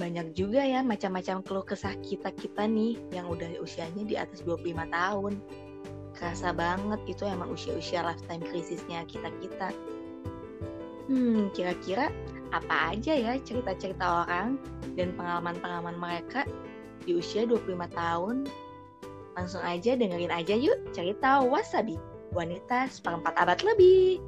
banyak juga ya macam-macam keluh kesah kita-kita nih yang udah usianya di atas 25 tahun. Kerasa banget itu emang usia-usia lifetime krisisnya kita-kita. Hmm, kira-kira apa aja ya cerita-cerita orang dan pengalaman-pengalaman mereka di usia 25 tahun? Langsung aja dengerin aja yuk cerita Wasabi, wanita seperempat abad lebih.